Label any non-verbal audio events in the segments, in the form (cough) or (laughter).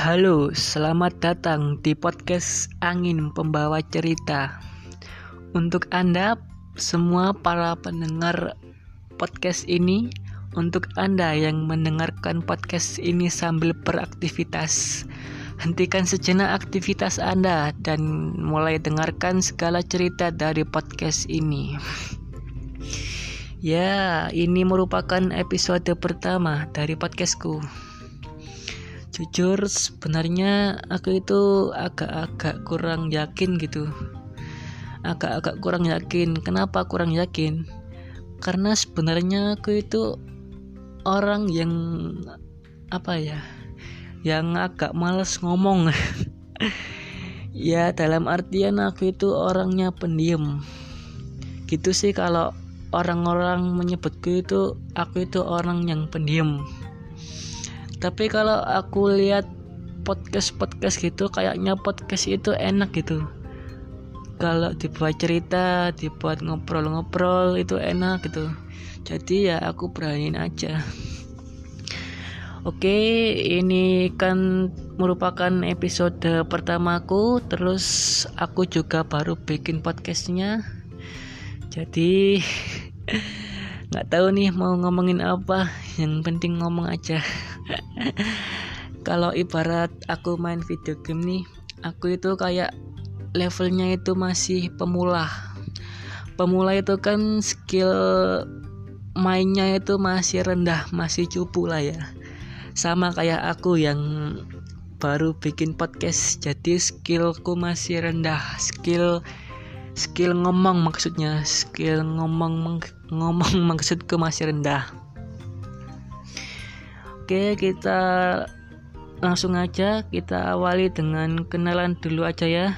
Halo, selamat datang di podcast Angin Pembawa Cerita. Untuk Anda semua para pendengar podcast ini, untuk Anda yang mendengarkan podcast ini sambil beraktivitas, hentikan sejenak aktivitas Anda dan mulai dengarkan segala cerita dari podcast ini. Ya, ini merupakan episode pertama dari podcastku jujur sebenarnya aku itu agak-agak kurang yakin gitu. Agak-agak kurang yakin. Kenapa kurang yakin? Karena sebenarnya aku itu orang yang apa ya yang agak males ngomong. (laughs) Ya dalam artian aku itu orangnya pendiam. Gitu sih kalau orang-orang menyebutku itu aku itu orang yang pendiam tapi kalau aku lihat podcast podcast gitu kayaknya podcast itu enak gitu kalau dibuat cerita dibuat ngobrol-ngobrol itu enak gitu jadi ya aku beraniin aja Oke, ini kan merupakan episode pertamaku. Terus aku juga baru bikin podcastnya. Jadi (laughs) nggak tahu nih mau ngomongin apa. Yang penting ngomong aja. (laughs) kalau ibarat aku main video game nih aku itu kayak levelnya itu masih pemula. Pemula itu kan skill mainnya itu masih rendah masih cupu lah ya. Sama kayak aku yang baru bikin podcast jadi skillku masih rendah. Skill skill ngomong maksudnya skill ngomong ngomong (laughs) maksudku masih rendah Oke, kita langsung aja kita awali dengan kenalan dulu aja ya.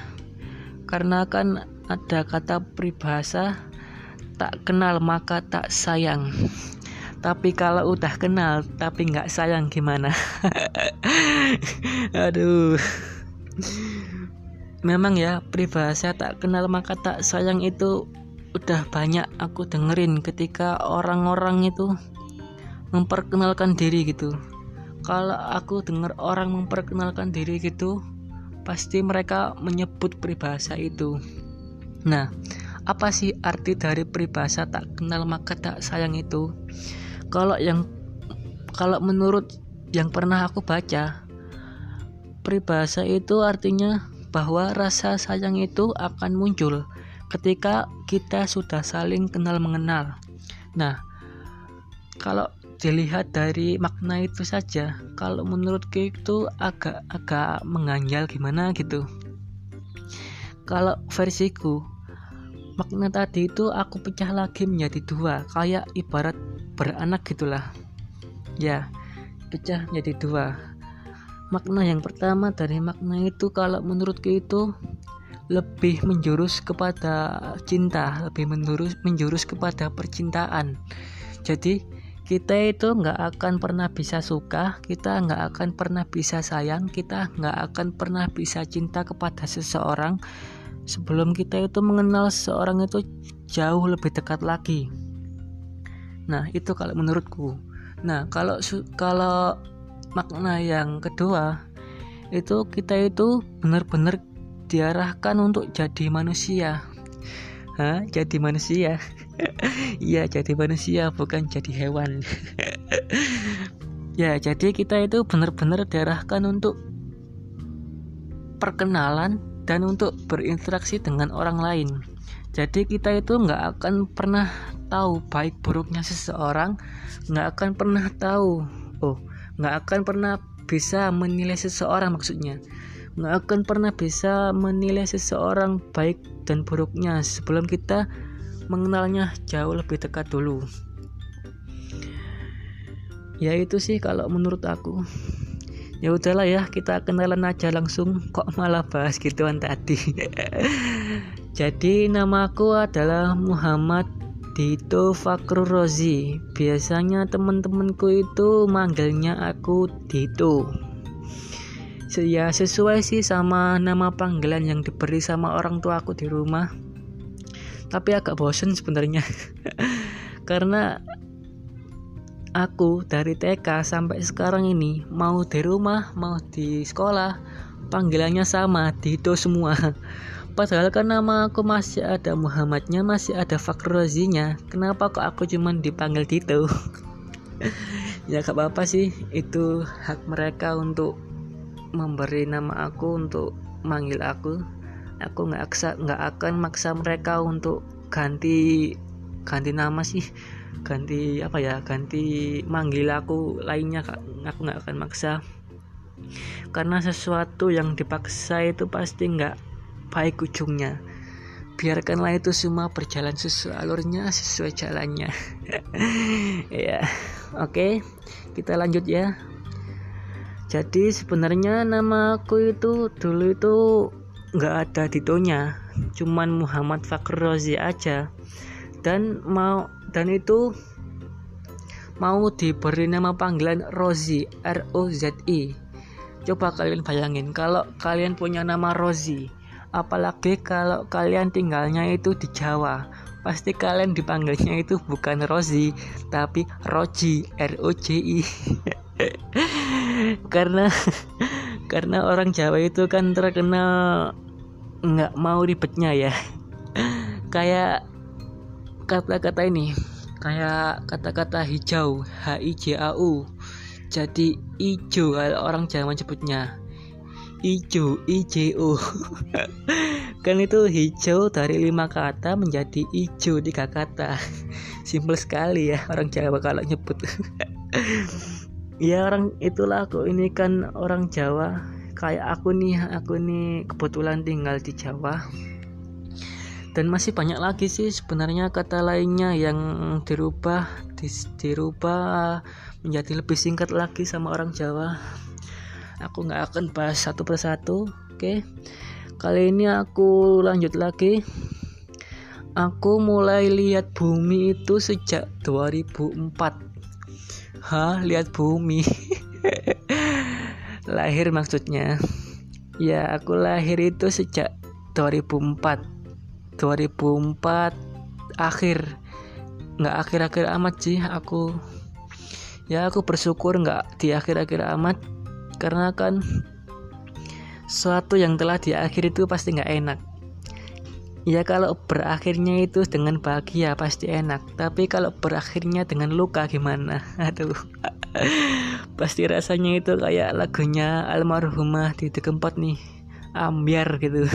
Karena kan ada kata peribahasa tak kenal maka tak sayang. Tapi kalau udah kenal tapi nggak sayang gimana? (laughs) Aduh. Memang ya peribahasa tak kenal maka tak sayang itu udah banyak aku dengerin ketika orang-orang itu memperkenalkan diri gitu. Kalau aku dengar orang memperkenalkan diri gitu pasti mereka menyebut peribahasa itu. Nah apa sih arti dari peribahasa tak kenal maka tak sayang itu? Kalau yang kalau menurut yang pernah aku baca peribahasa itu artinya bahwa rasa sayang itu akan muncul ketika kita sudah saling kenal mengenal. Nah kalau dilihat dari makna itu saja. Kalau menurutku itu agak-agak mengganjal gimana gitu. Kalau versiku makna tadi itu aku pecah lagi menjadi dua kayak ibarat beranak gitulah. Ya pecah menjadi dua. Makna yang pertama dari makna itu kalau menurutku itu lebih menjurus kepada cinta lebih menjurus menjurus kepada percintaan. Jadi kita itu nggak akan pernah bisa suka, kita nggak akan pernah bisa sayang, kita nggak akan pernah bisa cinta kepada seseorang sebelum kita itu mengenal seseorang itu jauh lebih dekat lagi. Nah itu kalau menurutku. Nah kalau kalau makna yang kedua itu kita itu benar-benar diarahkan untuk jadi manusia. Hah? Jadi manusia. (laughs) (laughs) Iya, jadi manusia bukan jadi hewan. (laughs) ya, jadi kita itu benar-benar diarahkan untuk perkenalan dan untuk berinteraksi dengan orang lain. Jadi kita itu nggak akan pernah tahu baik buruknya seseorang, nggak akan pernah tahu, oh, nggak akan pernah bisa menilai seseorang maksudnya, nggak akan pernah bisa menilai seseorang baik dan buruknya sebelum kita mengenalnya jauh lebih dekat dulu. Ya itu sih kalau menurut aku. Ya udahlah ya kita kenalan aja langsung. Kok malah bahas gituan tadi? (laughs) Jadi namaku adalah Muhammad Dito Fakrur Rozi. Biasanya teman-temanku itu manggilnya aku Dito. Ya sesuai sih sama nama panggilan yang diberi sama orang tua aku di rumah tapi agak bosen sebenarnya. (laughs) Karena aku dari TK sampai sekarang ini mau di rumah mau di sekolah panggilannya sama Dito semua. Padahal kan nama aku masih ada Muhammadnya masih ada Fakrozinya kenapa kok aku cuman dipanggil Dito (laughs) ya gak apa-apa sih itu hak mereka untuk memberi nama aku untuk manggil aku aku nggak nggak akan maksa mereka untuk ganti ganti nama sih. Ganti apa ya ganti manggil aku lainnya aku nggak akan maksa. Karena sesuatu yang dipaksa itu pasti nggak baik ujungnya. Biarkanlah itu semua berjalan sesuai alurnya sesuai jalannya. (laughs) Ya oke. Okay, kita lanjut ya. Jadi sebenarnya nama aku itu dulu itu nggak ada titonya cuman Muhammad Fakr Rozi aja. Dan mau dan itu mau diberi nama panggilan Rozi R O Z I. Coba kalian bayangin kalau kalian punya nama Rozi apalagi kalau kalian tinggalnya itu di Jawa pasti kalian dipanggilnya itu bukan Rozi tapi Roji R O J I. (laughs) Karena karena orang Jawa itu kan terkenal nggak mau ribetnya ya. Kayak kata-kata ini kayak kata-kata hijau H I J A U. Jadi ijo orang Jawa sebutnya ijo I J O (laughs) kan itu hijau dari lima kata menjadi ijo tiga kata. Simple sekali ya orang Jawa kalau nyebut (laughs) ya orang itulah aku. Ini kan orang Jawa. Kayak aku nih aku ini kebetulan tinggal di Jawa. Dan masih banyak lagi sih sebenarnya kata lainnya yang dirubah dirubah menjadi lebih singkat lagi sama orang Jawa. Aku nggak akan bahas satu persatu oke? Kali ini aku lanjut lagi. Aku mulai lihat bumi itu sejak 2004 Hah, lihat bumi. (laughs) lahir maksudnya. Ya, aku lahir itu sejak 2004. 2004 akhir. Nggak akhir-akhir amat sih aku. Ya, aku bersyukur nggak di akhir-akhir amat karena kan suatu yang telah diakhiri itu pasti nggak enak Ya kalau berakhirnya itu dengan bahagia pasti enak. Tapi kalau berakhirnya dengan luka gimana? (laughs) Aduh. Pasti rasanya itu kayak lagunya almarhumah di Kempot nih. Ambiar gitu.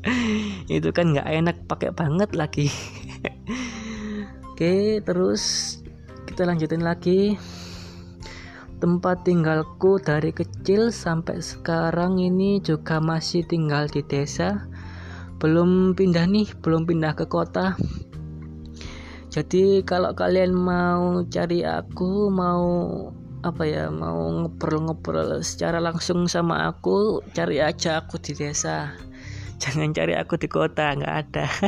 (laughs) Itu kan nggak enak pakai banget lagi. (laughs) Oke terus kita lanjutin lagi. Tempat tinggalku dari kecil sampai sekarang ini juga masih tinggal di desa belum pindah nih belum pindah ke kota. Jadi kalau kalian mau cari aku mau apa ya mau ngobrol-ngobrol secara langsung sama aku cari aja aku di desa. Jangan cari aku di kota nggak ada. (laughs)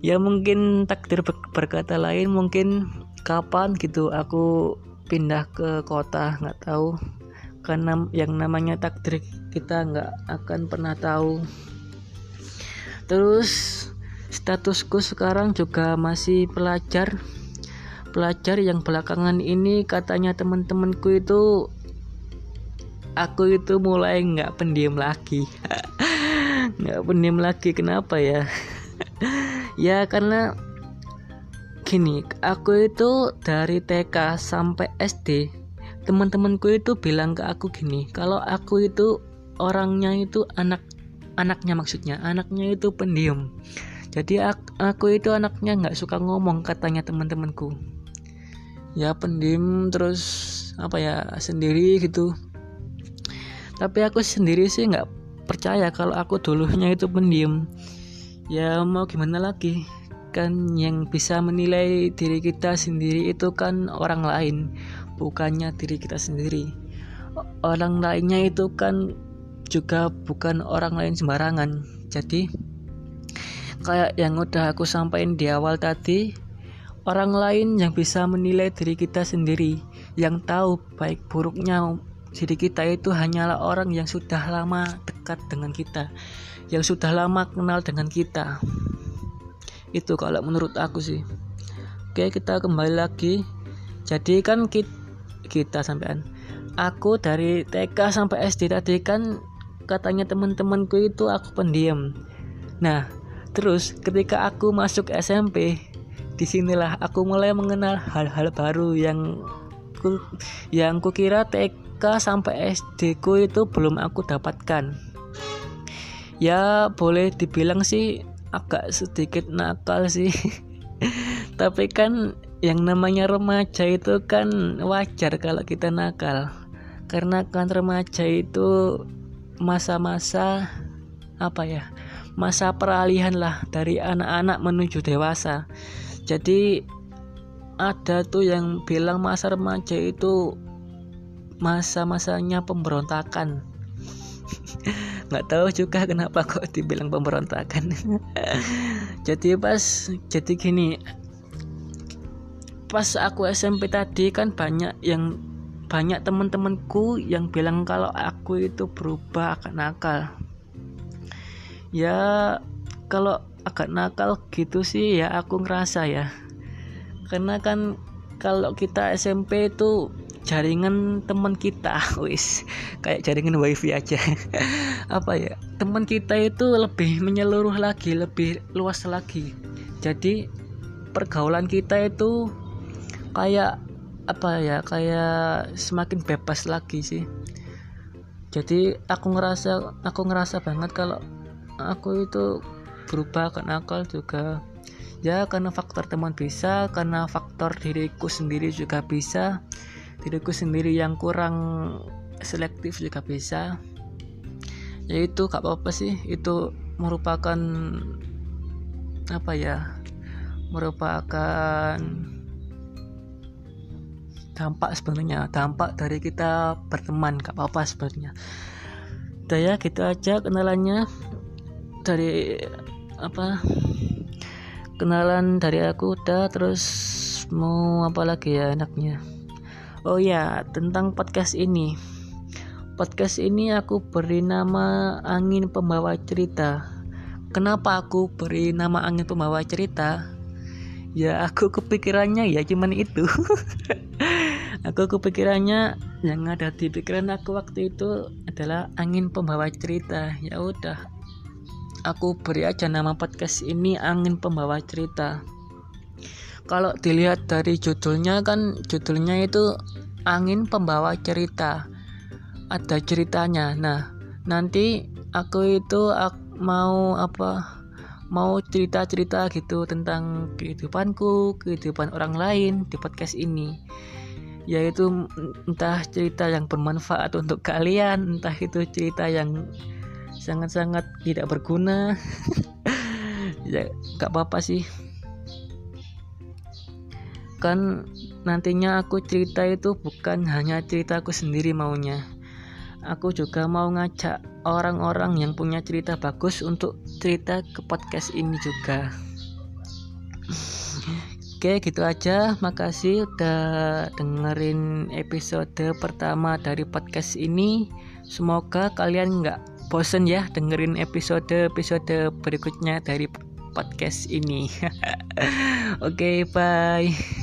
Ya mungkin takdir berkata lain mungkin kapan gitu aku pindah ke kota nggak tahu. Karena yang namanya takdir kita nggak akan pernah tahu terus statusku sekarang juga masih pelajar. Pelajar yang belakangan ini katanya teman-temanku itu aku itu mulai nggak pendiam lagi. (laughs) Nggak pendiam lagi kenapa ya? (laughs) Ya karena gini aku itu dari TK sampai SD teman-temanku itu bilang ke aku gini kalau aku itu orangnya itu anak anaknya maksudnya. Anaknya itu pendiam. Jadi aku, itu anaknya nggak suka ngomong katanya teman-temanku. Ya pendiam terus apa ya sendiri gitu. Tapi aku sendiri sih nggak percaya kalau aku dulunya itu pendiam. Ya mau gimana lagi? Kan yang bisa menilai diri kita sendiri itu kan orang lain bukannya diri kita sendiri. Orang lainnya itu kan juga bukan orang lain sembarangan. Jadi kayak yang udah aku sampaikan di awal tadi orang lain yang bisa menilai diri kita sendiri yang tahu baik buruknya diri kita itu hanyalah orang yang sudah lama dekat dengan kita yang sudah lama kenal dengan kita. Itu kalau menurut aku sih. Oke kita kembali lagi. Jadi kan kita, kita sampean aku dari TK sampai SD tadi kan katanya teman-temanku itu aku pendiam. Nah terus ketika aku masuk SMP di sinilah aku mulai mengenal hal-hal baru yang ku, yang kukira TK sampai SD ku itu belum aku dapatkan. Ya boleh dibilang sih agak sedikit nakal sih. (laughs) Tapi kan yang namanya remaja itu kan wajar kalau kita nakal. Karena kan remaja itu masa-masa apa ya masa peralihan lah dari anak-anak menuju dewasa. Jadi ada tuh yang bilang masa remaja itu masa-masanya pemberontakan. (laughs) Nggak tahu juga kenapa kok dibilang pemberontakan. (laughs) Jadi pas jadi gini pas aku SMP tadi kan banyak yang banyak teman-temanku yang bilang kalau aku itu berubah agak nakal. Ya kalau agak nakal gitu sih ya aku ngerasa ya. Karena kan kalau kita SMP itu jaringan teman kita (laughs) wis kayak jaringan wifi aja. (laughs) Apa ya teman kita itu lebih menyeluruh lagi lebih luas lagi. Jadi pergaulan kita itu kayak apa ya kayak semakin bebas lagi sih. Jadi aku ngerasa aku ngerasa banget kalau aku itu berubah ke nakal juga. Ya karena faktor teman bisa karena faktor diriku sendiri juga bisa. Diriku sendiri yang kurang selektif juga bisa. Yaitu gak apa-apa sih. Itu merupakan apa ya merupakan dampak sebenarnya. Dampak dari kita berteman gak apa-apa sebenarnya. Udah ya gitu aja kenalannya. Dari apa kenalan dari aku udah terus mau apa lagi ya enaknya? Oh ya tentang podcast ini. Podcast ini aku beri nama angin pembawa cerita. Kenapa aku beri nama angin pembawa cerita ya aku kepikirannya ya cuman itu. (laughs) Aku kepikirannya yang ada di pikiran aku waktu itu adalah angin pembawa cerita. Ya udah aku beri aja nama podcast ini angin pembawa cerita. Kalau dilihat dari judulnya kan judulnya itu angin pembawa cerita. Ada ceritanya. Nah nanti aku itu aku mau apa mau cerita-cerita gitu tentang kehidupanku, kehidupan orang lain di podcast ini. Yaitu entah cerita yang bermanfaat untuk kalian, entah itu cerita yang sangat-sangat tidak berguna. (laughs) ya gak apa-apa sih. Kan nantinya aku cerita itu bukan hanya ceritaku sendiri maunya aku juga mau ngajak orang-orang yang punya cerita bagus untuk cerita ke podcast ini juga. (laughs) Oke gitu aja. Makasih udah dengerin episode pertama dari podcast ini. Semoga kalian nggak bosen ya dengerin episode-episode berikutnya dari podcast ini. (laughs) Oke bye